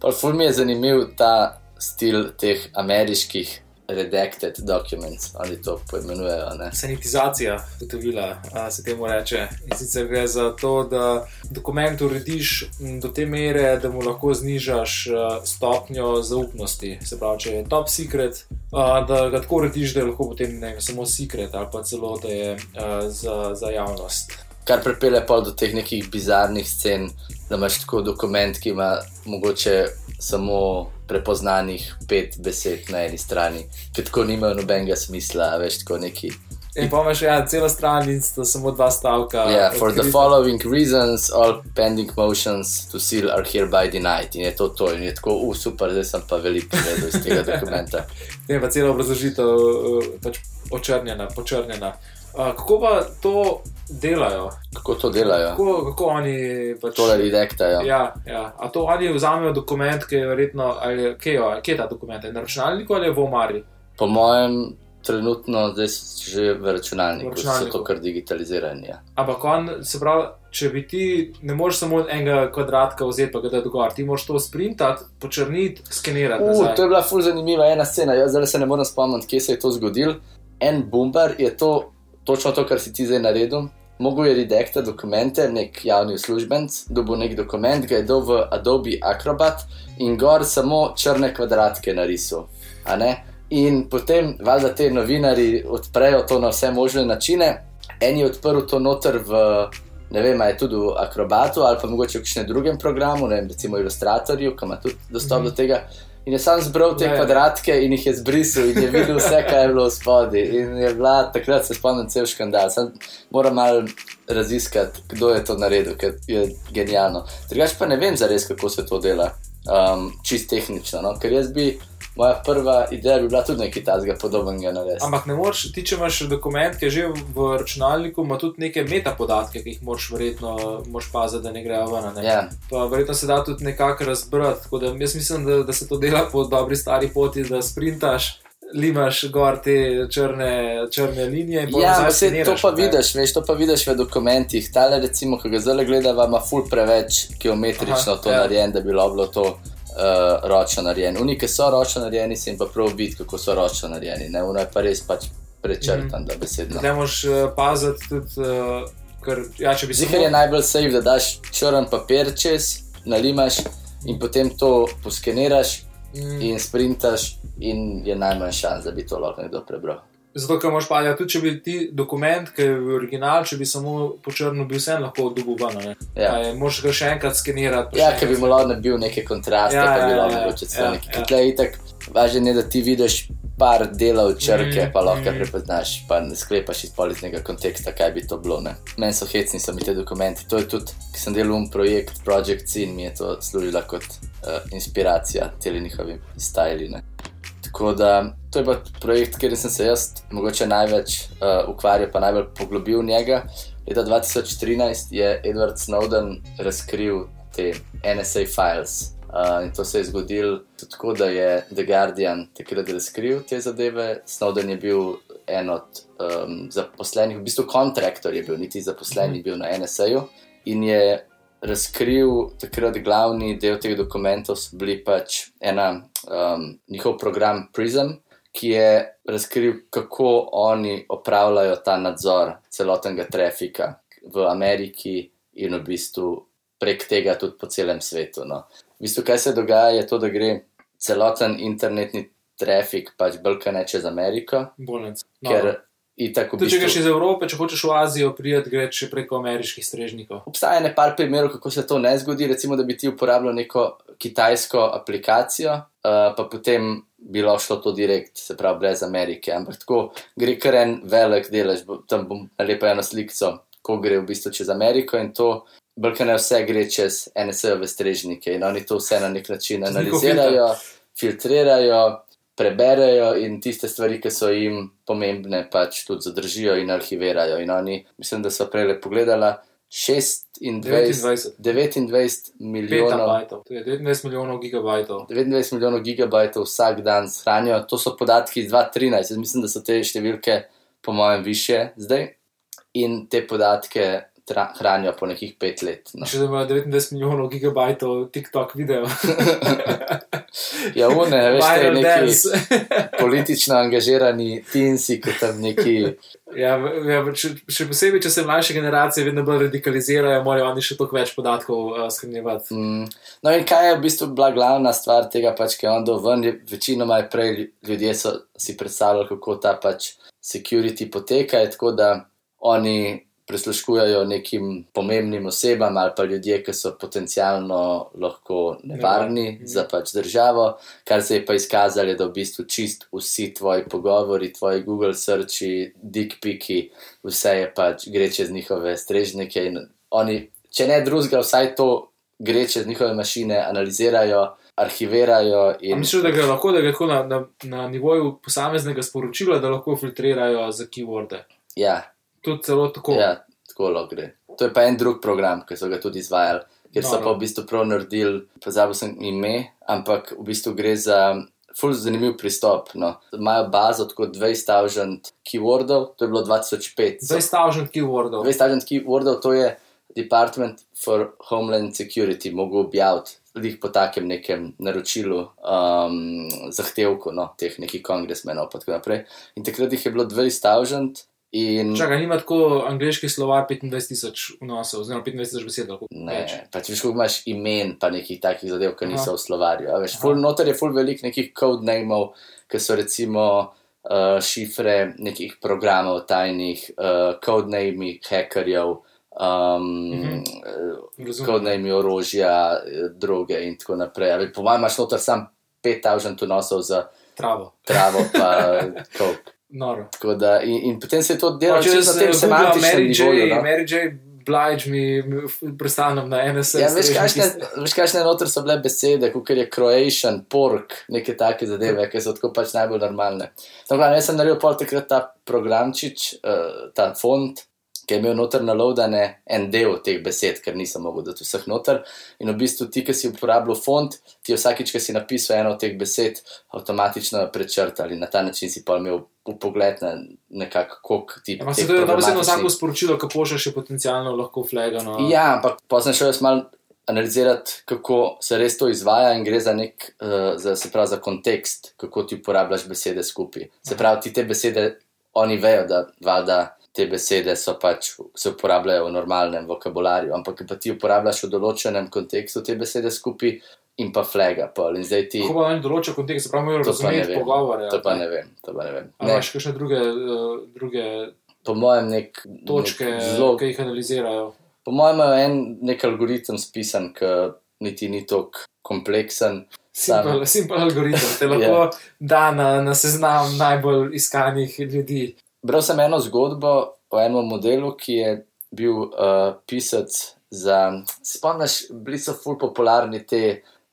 Pa ful mi je zanimiv ta stil teh ameriških redacted documents, oni to poimenujejo. Ne? Sanitizacija gotovila, a, se temu reče. In sicer gre za to, da dokument urediš do te mere, da mu lahko znižaš a, stopnjo zaupnosti. Se pravi, če je top secret, a, da ga tako urediš, da je lahko potem ne samo secret ali pa celo da je a, za, za javnost. Kar pripelje pa do teh nekih bizarnih scen, da imaš tako dokument, ki ima mogoče samo prepoznanih pet besed na eni strani, ki tako nimajo nobenega smisla, a veš, tako neki. In pa imaš ja, celo stran in sta samo dva stavka. Yeah, for the following reasons, all pending motions to seal are hereby denied. In je to to, in je tako, uh, super, zdaj sem pa veliko povedal iz tega dokumenta. [LAUGHS] Ne, pa cela obrazložitev uh, pač očrnjena, počrnjena. Uh, kako pa to delajo? Kako to delajo? Kako, kako oni pač. Tole redaktajo. Ja, ja. A to oni vzamejo dokument, ki je verjetno, ali je- kje, je- kje je ta dokument, je na računalniku ali v omari? Po mojem, trenutno zdaj že v računalniku, V so računalniku. to kar digitalizirani. Ja. Ampak on, se pravi, če bi ti, ne moreš samo enega kvadratka vzeti, pa ga dati gor, ti moraš to sprintati, počrniti, skenirati. Uh, nazaj. to je bila ful zanimiva ena scena. Jaz zdaj se ne morem spomniti, kje se je to zgodilo. En bombar je to, točno to, kar si ti zdaj naredil. mogel je redakta dokumente, nek javni uslužbenc, dobil nek dokument, ga je dal v Adobe Acrobat in gor samo črne kvadratke narisal. In potem, valjda, te novinari odprejo to na vse možne načine. En je odprl to noter v, ne vem, je tudi v Acrobatu ali pa mogoče v kakšnem drugem programu, ne vem, recimo Illustratorju, ki ima tudi dostop do tega. In je sam zbral te Ja, ja. kvadratke in jih je zbrisal, in je videl vse, kaj je bilo v spodaj. In je bila takrat, se spomnim, cel škandal. Sam moram malo raziskati, kdo je to naredil, ker je genialno. Drugač pa ne vem zares, kako se to dela, um, čist tehnično. No? Ker jaz bi, moja prva ideja bi bila tudi nekaj takega podobnega narediti. Ampak ne moreš, ti če imaš dokument, ki je že v računalniku, ima tudi neke metapodatke, ki jih moraš verjetno moraš paziti, da ne grejo ven. Ne? Ja, Pa verjetno se da tudi nekako razbrati. Tako da jaz mislim, da, da se to dela po dobri stari poti, da sprintaš, limaš gor te črne, črne linije. ja saj to pa ne. vidiš, veš, to pa vidiš v dokumentih. Tale, recimo, ki ga zdaj gledava, ima ful preveč geometrično Aha, to ja. narejen, da bi bilo bilo to. Uh, ročno narejen. Unike so ročno narejeni, se jim pa prav vidi, kako so ročno narejeni. Ne, Uno je pa res pač prečrtan, mm. da besedno. Ne moš paziti tudi, uh, ker ja, če bi se Zihar je najbolj safe, da daš črn papir čez, nalimaš in potem to poskeniraš Mm. in sprintaš, in je najmanj šans, da bi to lahko nekdo prebral. Zato, ker moš pa, ja, tudi če bi ti dokument, ki je v originalu, če bi samo po črnu bil vsem lahko ven. Ja. Moš ga še enkrat skenirati. Ja, ker bi mu lahko nabil neke kontraste, Ja, pa bi ja, lahko ja, mogoče celo ja, nekaj. ja. Tle je itak važno, je, da ti vidiš par delov črke, Mm, pa lahko mm. prepoznaš, pa ne sklepaš iz političnega konteksta, kaj bi to bilo. ne. Meni so hecni, so mi te dokumenti. To je tudi, ki sem delal um projekt, Project Scene, mi je to služila kot uh, inspiracija celi njihovi stajli. Tako da to je pa projekt, kjer sem se jaz mogoče največ uh, ukvarjal, pa najbolj poglobil v njega. Leta 2013 je Edward Snowden razkril te NSA files. Uh, in to se je zgodilo tudi tako, da je The Guardian takrat razkril te zadeve. Snowden je bil en od um, zaposlenih, v bistvu kontraktor je bil, niti zaposlen ni bil na NSA-ju. In je razkril takrat glavni del teh dokumentov, so bili pač ena, um, njihov program Prism, ki je razkril, kako oni opravljajo ta nadzor celotnega trafika v Ameriki in v bistvu prek tega tudi po celem svetu. No. V bistvu, kaj se dogaja, je to, da gre celoten internetni trafik pač brkane čez Ameriko, Bolnic. no. ker itak Tudi če greš bistvu. iz Evrope, če hočeš v Azijo, prijeti greš preko ameriških strežnikov. Obstaja nekaj primerov, kako se to ne zgodi. Recimo, da bi ti uporabljal neko kitajsko aplikacijo, uh, pa potem bi lahko šlo to direkt, se pravi, brez Amerike. Ampak tako gre kar en velik delež, tam bom nalepil eno sliko, ko gre v bistvu čez Ameriko in to. Brkane vse gre čez NSA-ove strežnike in oni to vse na nek način analizirajo, filtrirajo, preberejo in tiste stvari, ki so jim pomembne, pač tudi zadržijo in arhivirajo. In oni, mislim, da so prej pogledala 26, 29 29 milijonov. to je 29 milijonov gigabajtov. 29 milijonov gigabajtov vsak dan shranijo, to so podatki iz 2013, jaz mislim, da so te številke, po mojem, više zdaj. In te podatke hranijo po nekih pet let. No. Še da imajo 29 milijonov gigabajtov TikTok video. [LAUGHS] Ja, une, veš, te neki [LAUGHS] politično angažirani tinsi, ki tam neki. Ja, ja, še, še posebej, če se mlajše generacije vedno bolj radikalizirajo, morajo oni še toliko več podatkov uh, shranjevati. Mm. No, in kaj je v bistvu bila glavna stvar tega, pač, ki je on dal ven, večinoma je prej ljudje so si predstavljali, kako ta pač security poteka, tako da oni prisluškujejo nekim pomembnim osebam ali pa ljudje, ki so potencialno lahko nevarni Nevarni, za pač državo, kar se je pa izkazalo, je, da v bistvu čist vsi tvoji pogovori, tvoji Google searchi, dick piki, vse je pač gre čez njihove strežnike in oni, če ne drugega, vsaj to gre čez njihove mašine, analizirajo, arhivirajo In... in Mislim, da gre lahko, da gre tako na, na, na nivoju posameznega sporočila, da lahko filtrirajo za keyworde. ja, Tudi celo tako. Ja, tako lahko gre. To je pa en drug program, ki so ga tudi izvajali, ker so No, pa v bistvu prav naredili, pozabil sem ime, ampak v bistvu gre za ful zanimiv pristop. No. Imajo bazo tako 20.000 keywordov, to je bilo 2005. So- 20.000 keywordov. 20.000 keywordov, to je Department for Homeland Security mogel objaviti. Lih po takem nekem naročilu, um, zahtevku, no, teh nekih kongresmenov, in tako naprej. In takrat jih je bilo 20.000, In Čakaj, nima tako angliški slovar 25 tisoč vnosov, oziroma 25 tisoč besed. lahko ne, več. pač veš, koliko imaš imen, pa nekih takih zadev, ki niso Aha. v slovarju. Veš, Aha. ful, noter je ful velik nekih codenameov, ki so recimo uh, šifre nekih programov tajnih, uh, codename hackerjev. Um, Mhm. uh, Razumem. Codename orožja, eh, droge in tako naprej. Ali, po mojem, imaš noter sam 5000 vnosov za Travo, travo, pa [LAUGHS] coke. Noro. Tako Da, in, in potem se je to delalo Pa če čisto na tem semantičnem nivoju. No? Mary J. Blige mi prestanem na NSS. Ja, veš, kakšne, veš, kakšne noter so bile besede, kot je Croatian, pork, neke take zadeve, ki so tako pač najbolj normalne. Tako, jaz sem naredil pol takrat ta programčič, uh, ta font, ki je imel noter naloadane en del teh besed, ker nisem mogel dati vseh noter. In v bistvu ti, ki si uporabljal font, ti je vsakič, ki si napisal eno od teh besed, avtomatično prečrtal in na ta način si pa imel pogled na nekako, koliko ti Ampak teh se to je problematičnih- vsako sporočilo, ki pošlješ, je potencialno lahko flegano. Ja, ampak pa sem šel jaz malo analizirati, kako se res to izvaja in gre za nek, uh, za, se pravi, za kontekst, kako ti uporabljaš besede skupaj. Se pravi, ti te besede, oni vejo, da valjda te besede so pač, se uporabljajo v normalnem vokabularju, ampak pa ti uporabljaš v določenem kontekstu te besede skupaj in pa flega. Pol. In zdaj ti, Kako pa oni določijo kontekst, se pravi, morajo razumeti pogovore. to pa ne vem, to pa ne vem. Ne, imaš kakšne druge, uh, druge po mojem, nek, točke, nek zelo ki jih analizirajo? Po mojem, je en nek algoritem spisan, ki niti ni tako kompleksen. Simpel, algoritem, te [LAUGHS] lahko Ja. da na, na seznam najbolj iskanih ljudi. Bral sem eno zgodbo o enem modelu, ki je bil uh, pisec za. Spomniš, bili so ful popularni te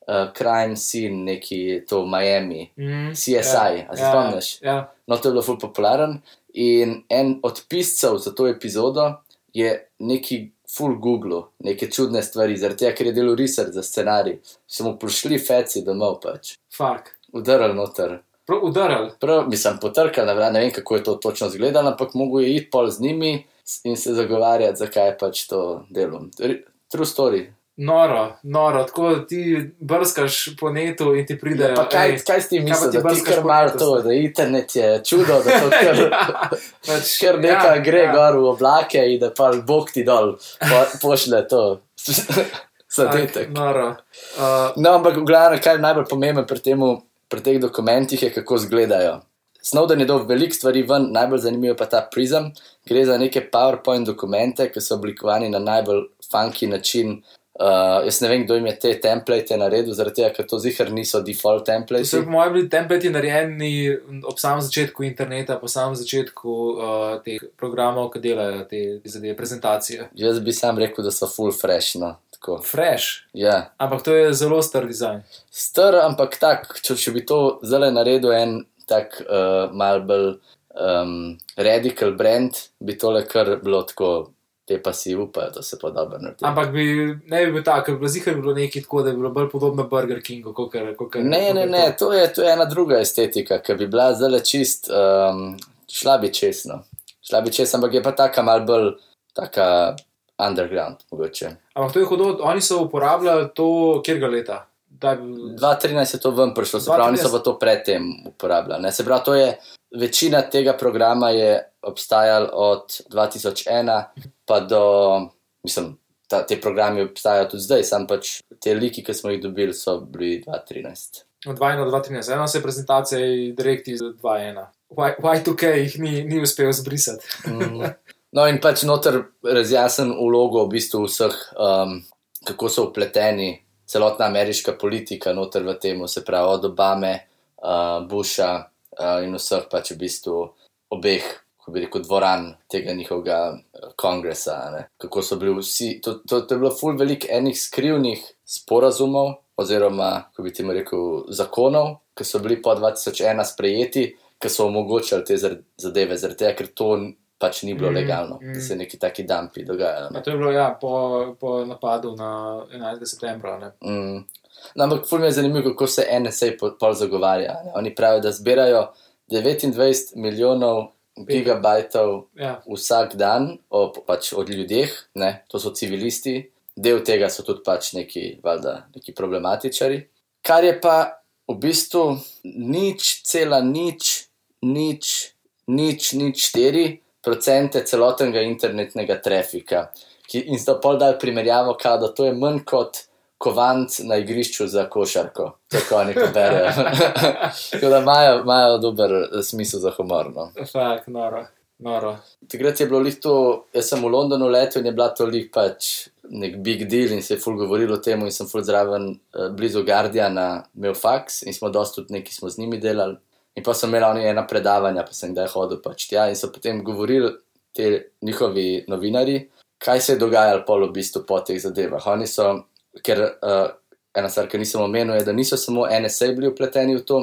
uh, crime scene, neki to Miami. Mm, CSI, a se spomniš? Ja, No, to je bilo ful popularen. In en od piscev za to epizodo je neki full Google, neke čudne stvari, zaradi tega, ker je delal research za scenarij. So mu prišli feci domov, pač, fakt. udarili noter. Prav udaril. Prav, mislim, potrkal na vrat, ne vem, kako je to točno izgledalo, ampak mogo je iti pol z njimi in se zagovarjati, zakaj je pač to delo. True story. Noro, noro, tako ti brskaš po netu in ti pridejo. Ja, kaj, ej, kaj kaj pa misliš, da ti kar malo to, da internet je čudo, da to [LAUGHS] kar, ja, pač, kar neka ja, gre ja. gor v oblake in da pa Bog ti dol po, pošle to. [LAUGHS] Zadetek. Tak, Noro. Uh, No, ampak v glavnem, kaj je najbolj pomembno pri, temu, pri teh dokumentih, je kako izgledajo. Snowden je dal veliko stvari ven, najbolj zanimivo pa ta prizem. Gre za neke PowerPoint dokumente, ki so oblikovani na najbolj funky način. Uh, jaz ne vem, kdo jim je te template naredil, zaradi tega, ker to zihar niso default template. so po mojem bili templeti narejeni ob samem začetku interneta, po samem začetku uh, teh programov, ki delajo te zadeve, prezentacije. Jaz bi sam rekel, da so full fresh. No. Tako. Fresh, Ja. ampak to je zelo star dizajn. Star, ampak tak, če, če bi to zdaj naredil en tak uh, mal bolj um, radical brand, bi tole kar bilo tako, te pa si upajo, da se pa dobro naredi. Ampak bi, ne bi bil tako, ker bi zihar bi bilo nekaj tako, da bi bilo bolj podobno Burger Kingu. Kakor, kakor, Ne, ne, ne, to je, to je ena druga estetika, ki bi bila zdaj čist, um, šla bi čestno. Šla bi čestno, ampak je pa taka mal bolj, taka underground, mogoče. Ampak to je hudo, oni so uporabljali to, kjer ga leta. Da, bi- 2013 je to ven prišlo, se pravi, oni so 2013. pa to predtem uporabljali. Ne? Se pravi, to je večina tega programa je obstajala od 2001 pa do, mislim, ta, te programi obstajajo tudi zdaj, sam pač te liki, ki smo jih dobili, so bili 2013. Od 2 do 2013, eno se je prezentacija direkt iz 2.1. Y- Y2K jih ni, ni uspel zbrisati. Mm. No, in pač noter razjasnen vlogo v bistvu vseh, um, kako so upleteni celotna ameriška politika noter v tem, se pravi od Obame, uh, Busha uh, in vseh pač v bistvu obeh, kako bi rekel, dvoran tega njihovega uh, kongresa. Ne? Kako so bili vsi, to, to, to je bilo ful velik enih skrivnih sporazumov oziroma, kako bi temu rekel, zakonov, ki so bili po 2001 sprejeti, ki so omogočali te zadeve, zaradi tega, ker to pač ni bilo Mm, legalno, mm. da se neki taki dampi dogajajo. Ja, to je bilo ja, po, po napadu na 11. septembra. Ne? Mm. No, ampak ful mi je zanimivo, kako se NSA po- pol zagovarja. Ne? Oni pravijo, da zbirajo 29 milijonov gigabajtov Ja, vsak dan o, pač od ljudeh, ne? to so civilisti, del tega so tudi pač neki, valjda, neki problematičari. Kar je pa v bistvu nič, cela nič, nič, nič, nič štiri procente celotnega internetnega trafika. Ki, in sta pol dal primerjavo, da to je manj kot kovanc na igrišču za košarko. Tako to berejo. [LAUGHS] Tako da imajo, imajo dober eh, smisel za humor. No. Fak, noro. noro. Takrat je bilo lih to, jaz sem v Londonu letel in je bila to lih pač nek big deal in se je ful govorilo o tem in sem ful zraven eh, blizu Guardiana imel faks in smo dosti tudi neki smo z njimi delali. In pa so imeli oni ena predavanja, pa sem kdaj hodil pač tja in so potem govorili te njihovi novinari, kaj se je dogajalo pol v bistvu po teh zadevah. Oni so, ker uh, ena stvar, ki nisem omenil, je, da niso samo NSA bili upleteni v to,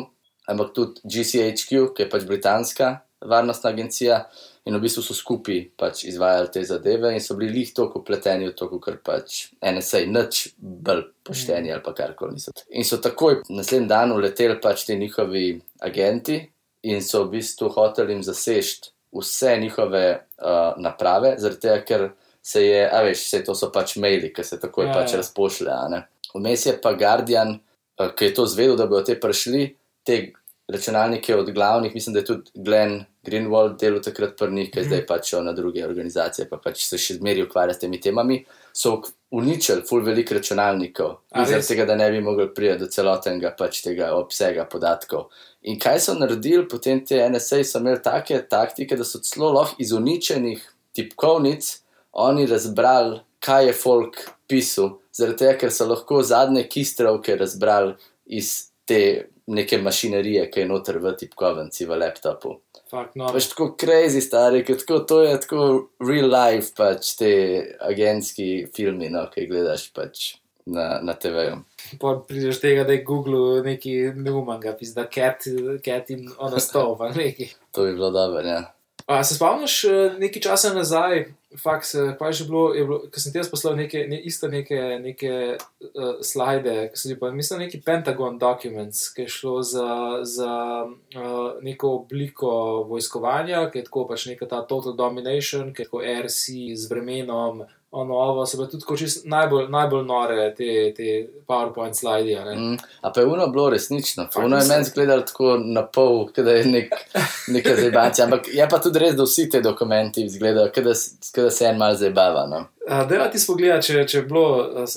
ampak tudi GCHQ, ki je pač britanska varnostna agencija. In v bistvu so skupaj pač izvajali te zadeve, in so bili lih tako upleteni v to, ker pač NSA nič bolj pošteni ali pa karkoli niso. In so takoj naslednji dan uleteli pač ti njihovi agenti in so v bistvu hoteli jim zasežti vse njihove uh, naprave, zaradi tega, ker se je, a veš, vse to so pač maili, ki se takoj Ja, pač ja. razpošlje. Vmes je pa Guardian, uh, ki je to zvedel, da bodo te prišli, te računalnike od glavnih, mislim, da je tudi Glenn Greenwald delal takrat pri njih, ki je Mhm. zdaj pač na druge organizacije, pa pač se še zmeri ukvarja s temi temami, so uničili ful velik računalnikov, zaradi tega, da ne bi mogli priti do celotnega pač tega obsega podatkov. In kaj so naredili, potem te NSA so imeli take taktike, da so celo lahko iz uničenih tipkovnic oni razbrali, kaj je folk pisal, zaradi tega, ker so lahko zadnje kistrovke razbrali iz te neke mašinerije, ki je noter v tipkovnici v laptopu. Fak, noro. Pač tako crazy, stari, ker tako, to je tako real life, pač te agentski filmi, no, ki gledaš pač na, na TV-ju. Pa prideš tega, da je Google neki neumanga, pizda cat, cat in ona stov, neki. To bi bilo dobro, ja. A, se spomniš eh, nekaj časa nazaj, faks, eh, kaj je že bilo, je bilo ko sem ti jaz poslal neke, ne, isto neke, neke uh, slajde, ki so bili pa, mislim, neki Pentagon documents, ki je šlo za, za uh, neko obliko vojskovanja, ki je tako pač neka ta total domination, ki je tako RC z vremenom, ono, ovo, so bile tudi tako čist najbolj, najbolj nore te, te PowerPoint slajdi, a ne. Mm. A pa je uno bilo resnično, uno je meni zgledalo tako na pol, da je nek, neka [LAUGHS] zebancija. Ampak je pa tudi res, da vsi te dokumenti izgledajo, da se en mal zabava. No. Da, ti spogleda, če, če je bilo,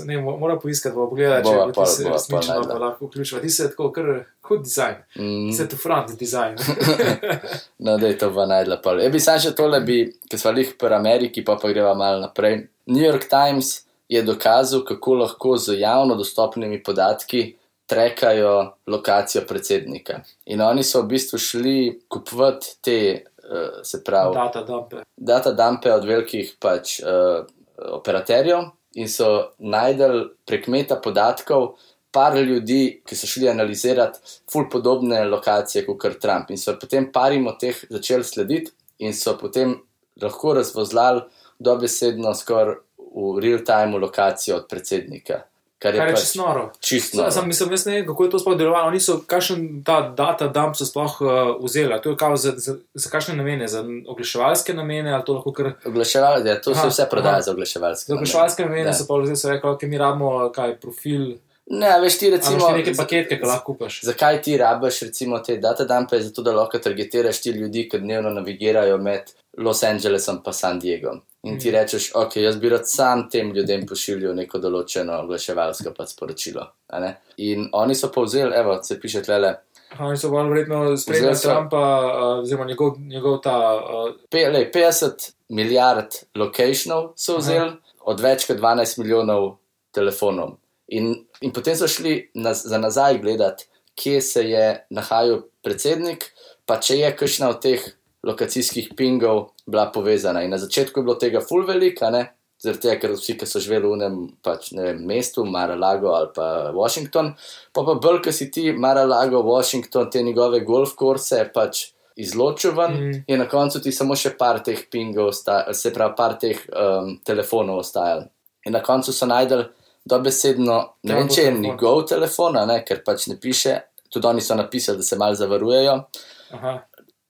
ne, mo- mora poiskati, bo pogledati, če bilo ti se resnično, pa lahko vključiva. Ti se tako kar hud dizajn, Mm. se to front dizajn. [LAUGHS] No, da je to pa najdla pol. Jaz bi sam še tole, bi, ker smo jih pri Ameriki, pa pa greva malo naprej. New York Times je dokazal, kako lahko z javno dostopnimi podatki trekajo lokacijo predsednika. In oni so v bistvu šli kupovati te, uh, se pravi, Data dumpe. data dumpe od velikih pač, uh, operaterjev in so najdel prek meta podatkov par ljudi, ki so šli analizirati ful podobne lokacije kot Trump. In so potem parim od teh začeli slediti in so potem lahko razvozlali dobesedno skoraj v real time lokacijo od predsednika. Kar je Kar je pač čisto noro. čisto. Sam, sam mislim, jaz ne vem, kako je to sploh delovalo. Oni so, kakšen ta data dump so sploh uh, vzeli. To je kao za, za, za kakšne namene, za oglaševalske namene ali to lahko kar. Oglaševalci, ja, to Aha, se vse prodaja aha. za oglaševalske. Za oglaševalske namene Ja. so pa zdaj so rekli, ok, mi rabimo kaj profil. Ne, veš ti recimo. Neke paketke, ki lahko kupaš. Zakaj ti rabiš recimo te datadampe? Zato, da lahko targetiraš ti ljudi, ki dnevno navigirajo med Los Angelesom in San Diego. In ti Mhm. rečeš, ok, jaz bi rad sam tem ljudem pošiljal neko določeno oglaševalsko pa sporočilo. In oni so povzeli, evo, se piše tlele, Oni so bolj verjetno spremljali so- Trumpa, uh, oziroma njegov, njegov ta. Uh, pe, lej, 50 milijard lokationov so Aha. vzeli, od več kot 12 milijonov telefonov. In, in potem so šli naz, za nazaj gledati, kje se je nahajal predsednik, pa če je kakšna od teh lokacijskih pingov bila povezana. In na začetku je bilo tega full velika, ne? Zaradi tega, ker vsi, ki so živeli v enem pač, ne vem, mestu, Mar-a-Lago ali pa Washington, pa pa bolj, ki si ti Mar-a-Lago, Washington, te njegove golf kurse pač izločil ven, Mm. in na koncu ti samo še par teh pingov, se pravi, par teh um, telefonov ostajali. In na koncu so najdel dobesedno, ne vem, Trump če je njegov telefon, ne, ker pač ne piše, tudi oni so napisali, da se mal zavarujejo, aha,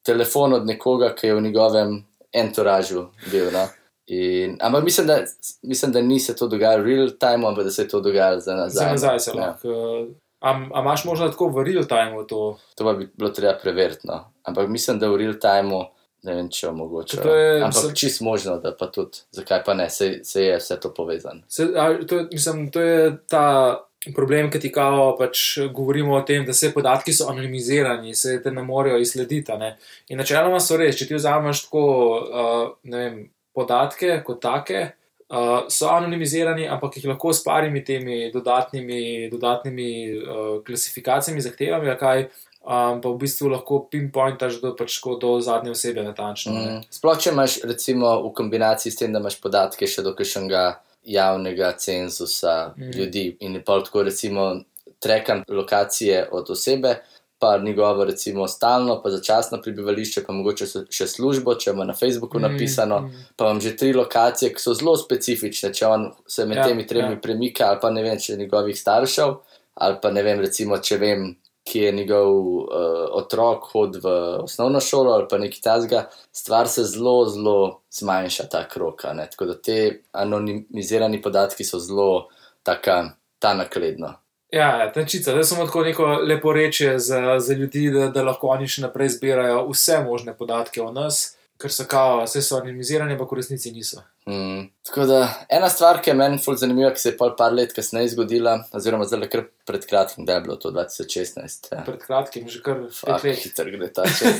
telefon od nekoga, ki je v njegovem entouražu bil. No? In, ampak mislim da, mislim, da ni se to dogajalo real time, ampak da se je to dogajalo za nazaj. za nazaj se Ja. lahko. Uh, Am, a imaš možno tako v real time to? To pa bi bilo treba preveriti. No. Ampak mislim, da v real timeu ne vem, če omogoča. To je- Ampak mislim- čist možno, da pa tudi, zakaj pa ne, se, se je vse to povezano. Se, a, to, je- mislim, to je ta problem, ki ti kao pač govorimo o tem, da se podatki so anonimizirani, se te ne morejo izslediti. Ne? In načeloma so res, če ti vzameš tako uh, ne vem, podatke kot take. Uh, so anonimizirani, ampak jih lahko s parimi temi dodatnimi, dodatnimi uh, klasifikacijami, zahtevami, kaj, um, pa v bistvu lahko pinpointaš do, pač, do zadnje osebe natančno. ne. Mm. Sploh, če imaš recimo v kombinaciji s tem, da imaš podatke še do kakšnega javnega cenzusa Mm. ljudi in pa tako recimo trekam lokacije od osebe, pa njegovo recimo stalno, pa začasno prebivališče, pa mogoče še službo, če ima na Facebooku Mm, napisano, mm. pa imam že tri lokacije, ki so zelo specifične, če on se med Ja, temi tremi ja. premika, ali pa ne vem, če je njegovih staršev, ali pa ne vem, recimo, če vem, ki je njegov uh, otrok hod v osnovno šolo ali pa nekaj tasga, stvar se zelo, zelo zmanjša ta krok. Tako da te anonimizirani podatki so zelo taka, ta nakledno. Ja, ja tančica, zdaj samo tako neko lepo reče za, za ljudi, da, da lahko oni še naprej zbirajo vse možne podatke o nas, ker so kao, vse so anonimizirani, ampak v resnici niso. Mm. Tako da ena stvar, ki je meni fulj zanimiva, ki se je pol par let kasneje zgodila, oziroma zdaj kar pred kratkim, da je bilo to 2016. Ja. Pred kratkim, že kar Fak, pet let. hiter gre ta čas.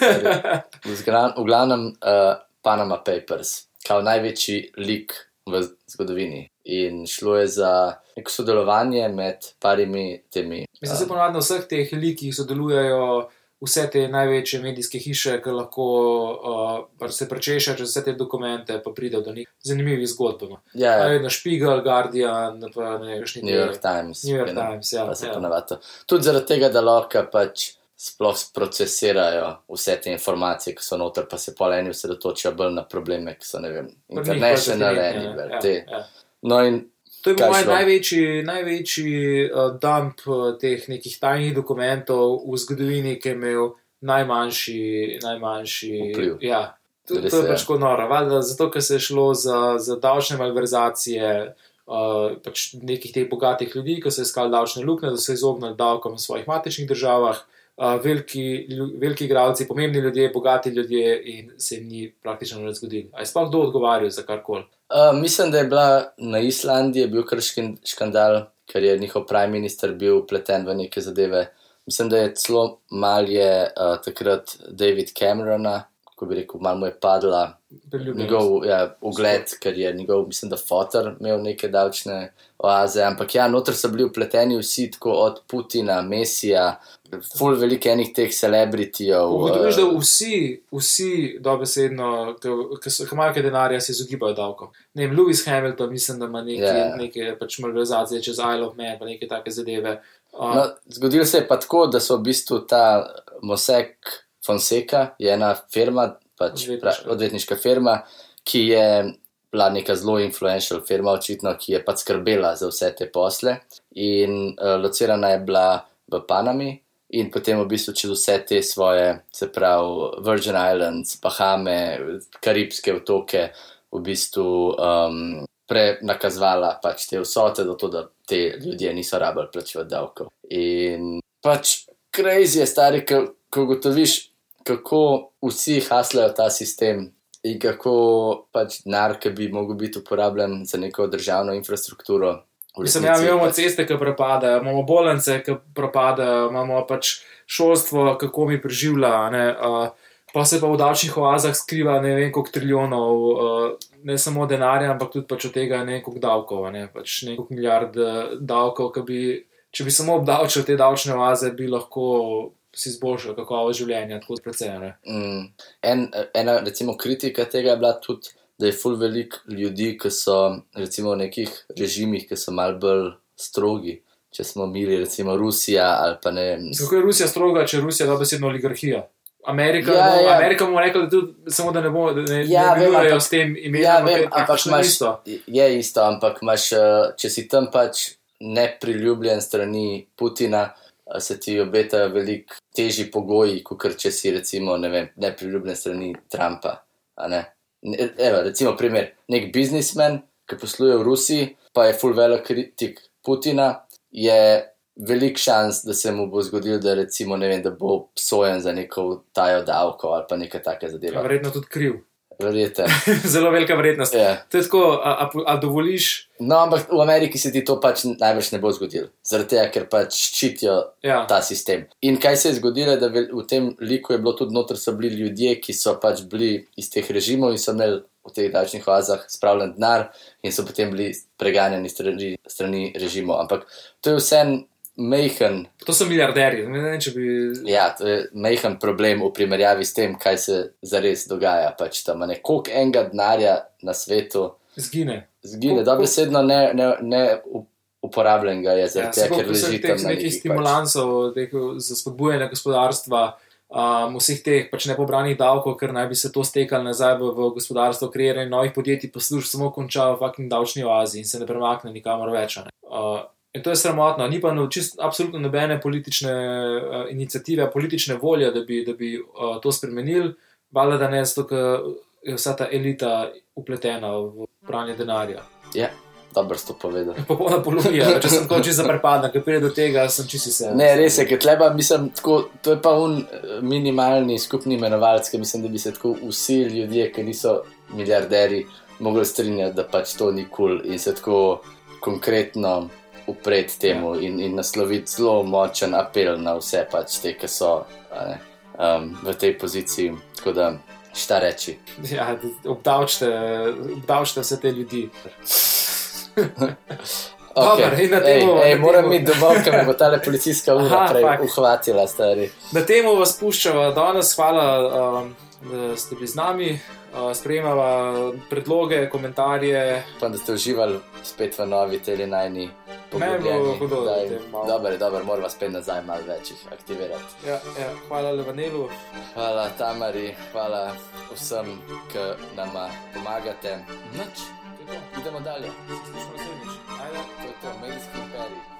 V zgra- V glavnem uh, Panama Papers, kao največji lik v zgodovini. In šlo je za neko sodelovanje med parimi temi. Mislim, da se ponovadi na vseh teh likih sodelujejo vse te največje medijske hiše, ki lahko uh, pač se prečeša čez vse te dokumente, pa pride do njih zanimivih zgodb. No. ja, Ja. Na Špigel, Guardian, pa ne veš, New York Times. New York Times, ja. pa ja. Tudi zaradi tega, da lahko pač sploh procesirajo vse te informacije, ki so noter, pa se pol eni osredotočajo bolj na probleme, ki so, ne vem, Pri njih bolj international, definitni, anywhere, ja, te. ja. No in To je Kaj moj največji, največji uh, dump uh, teh nekih tajnih dokumentov v zgodovini, ki je imel najmanjši, najmanjši Vpliv. Ja, to, Res to je pač tako noro. Valjda zato, ker se je šlo za, za davčne malverzacije. Uh, pač nekih teh bogatih ljudi, ki so iskali davčne luknje, da so se izognili davkom v svojih matičnih državah, veliki, veliki igralci, pomembni ljudje, bogati ljudje, in se jim ni praktično nič zgodilo. Ali je sploh kdo odgovarjal za karkoli? Uh, mislim, da je bila na Islandiji je bil kar škandal, ker je njihov prime minister bil pleten v neke zadeve. Mislim, da je celo mal je uh, takrat David Camerona, ko bi rekel, malo mu je padla njegov ja, ugled, ker je njegov, mislim, da fotor imel neke davčne oaze. Ampak ja, noter so bili upleteni vsi, tako od Putina, Mesija, full veliko enih teh celebritijev. Ugotoviš, da eh, vsi, vsi dobesedno, ki imajo kaj denarja, se izogibajo davkom. Ne vem, Lewis Hamilton, mislim, da ima neke, Ja. yeah. neke pač malverzacije čez Isle of Man, pa neke take zadeve. Uh, No, zgodilo se je pa tako, da so v bistvu ta Mosek Fonseca, je ena firma, pač Odvetniška. pra, odvetniška firma, ki je bila neka zelo influential firma, očitno, ki je pač skrbela za vse te posle. In uh, locirana je bila v Panami, in potem v bistvu čez vse te svoje, se pravi Virgin Islands, Bahame, Karibske otoke, v bistvu um, prenakazovala pač te vsote, zato da te ljudje niso rabili plačevati davkov. In pač crazy je stari, ko ko ugotoviš, kako vsi haslajo ta sistem. In kako pač denar, ki bi mogel biti uporabljen za neko državno infrastrukturo. Mislim, resnici ja, imamo pač- ceste, ki propadajo, imamo bolnice, ki propadajo, imamo pač šolstvo, kako mi preživlja. Ne, uh, pa se pa v davčnih oazah skriva ne vem koliko trilijonov, uh, ne samo denarja, ampak tudi pač od tega ne vem koliko davkov, ne pač nekaj milijard eh, davkov, ki bi, če bi samo obdavčil te davčne oaze, bi lahko si izboljšal kakovost življenja, tako precej. a Ne. Mm. En, ena, recimo, kritika tega je bila tudi, da je full velik ljudi, ki so recimo v nekih režimih, ki so mal bolj strogi. Če smo mili, recimo Rusija ali pa ne. Kako je Rusija stroga, če je Rusija dobesedno oligarhija? Amerika, Ja, ja, ja. Amerika bomo rekli, da tudi, samo da ne bomo, da ne, Ja, ne vem, ampak- s tem imenom. Ja, ampak vem, ampak praktično imaš, isto. je isto, ampak imaš, eh, če si tam pač nepriljubljen strani Putina, se ti obetajo veliko težji pogoji, kot če si recimo ne vem, nepriljubljen strani Trumpa. ne. Evo, recimo primer, nek biznismen, ki posluje v Rusiji, pa je full velik kritik Putina, je velik šans, da se mu bo zgodilo, da, recimo, vem, da bo obsojen za neko tajo davko ali pa nekaj takega zadeva. Verjetno tudi kriv. Verjete. [LAUGHS] Zelo velika vrednost. Ja. To je tako, a, a, a dovoliš. No, ampak v Ameriki se ti to pač najbrž ne bo zgodilo, zaradi tega, ker pač ščitijo Ja. ta sistem. In kaj se je zgodilo, da v tem liku je bilo tudi noter, so bili ljudje, ki so pač bili iz teh režimov in so imeli v teh davčnih oazah spravljen denar in so potem bili preganjani strani, strani režimov. Ampak to je vse mehen, To so milijarderji. Ne vem, če bi. ja, to je mehen problem v primerjavi s tem, kaj se zares dogaja. Pač tam ne koliko enega denarja na svetu Zgine. zgine, Koliko- dobesedno ne, ne, ne u- uporabljenega je Ja, zaradi se tega, ker leži tam nekih neki pač. stimulansov teh, za spodbujanje gospodarstva, um, vseh teh pač nepobranih davkov, ker naj bi se to stekalo nazaj v, v gospodarstvo, kreiranje novih podjetij, posluž samo konča v fucking davčni oazi in se ne premakne nikamor več. a ne. Uh, In to je sramotno, ni pa no, čist, absolutno nobene politične uh, inicijative, politične volje, da bi, da bi uh, to spremenili. Valjda, da ne, zato ker je vsa ta elita upletena v pranje denarja. Ja, dobro si to povedal. Popolna polonija, če sem tako čisto zaprepaden, ker pride do tega, sem čisto se. Ne, res je, ker tleba, mislim, tako, to je pa un eh, minimalni skupni imenovalec, ki mislim, da bi se tako vsi ljudje, ki niso milijarderji, mogli strinjati, da pač to ni kul cool in se tako konkretno upreti temu ja. in, in nasloviti zelo močen apel na vse pač te, ki so ne, um, v tej poziciji. Tako da, šta reči. [LAUGHS] Ja, obdavčite, obdavčite vse te ljudi. [LAUGHS] Dobro, in na ej, temo- ej, na moram temo- iti domov, ker me bo ta policijska ura Aha, prej fak. uhvatila, stari. Na temo vas puščava danes, hvala, um, da ste bili z nami. Uh, sprejemava predloge, komentarje. Upam, da ste uživali spet v novi telenajni. Dobro, dobro, moramo spet nazaj malo več jih aktivirati. Ja, ja, hvala Levanelu. Hvala Tamari, hvala vsem, ki nama pomagate. Noč, idemo dalje. Slišimo naslednjič. Ajde. To je to, medijski imperij.